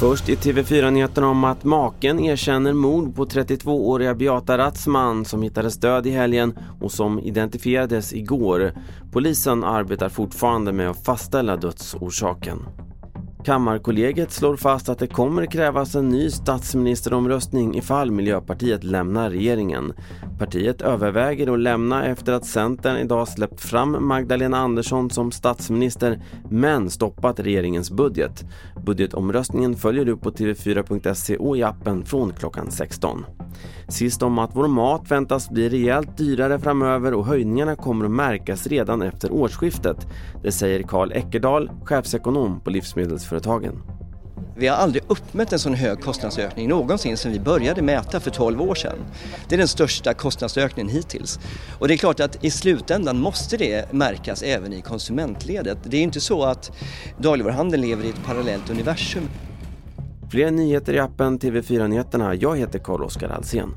Först i TV4-nyheterna om att maken erkänner mord på 32-åriga Beata Ratzman som hittades död i helgen och som identifierades igår. Polisen arbetar fortfarande med att fastställa dödsorsaken. Kammarkollegiet slår fast att det kommer krävas en ny statsministeromröstning ifall Miljöpartiet lämnar regeringen. Partiet överväger att lämna efter att Centern idag släppt fram Magdalena Andersson som statsminister men stoppat regeringens budget. Budgetomröstningen följer du på tv4.se och i appen från klockan 16. Sist om att vår mat väntas bli rejält dyrare framöver och höjningarna kommer att märkas redan efter årsskiftet. Det säger Karl Eckerdal, chefsekonom på Livsmedelsföretagen. Vi har aldrig uppmätt en sån hög kostnadsökning någonsin sedan vi började mäta för 12 år sedan. Det är den största kostnadsökningen hittills. Och det är klart att i slutändan måste det märkas även i konsumentledet. Det är inte så att dagligvaruhandeln lever i ett parallellt universum. Fler nyheter i appen TV4 Nyheterna. Jag heter Carl-Oskar Alsen.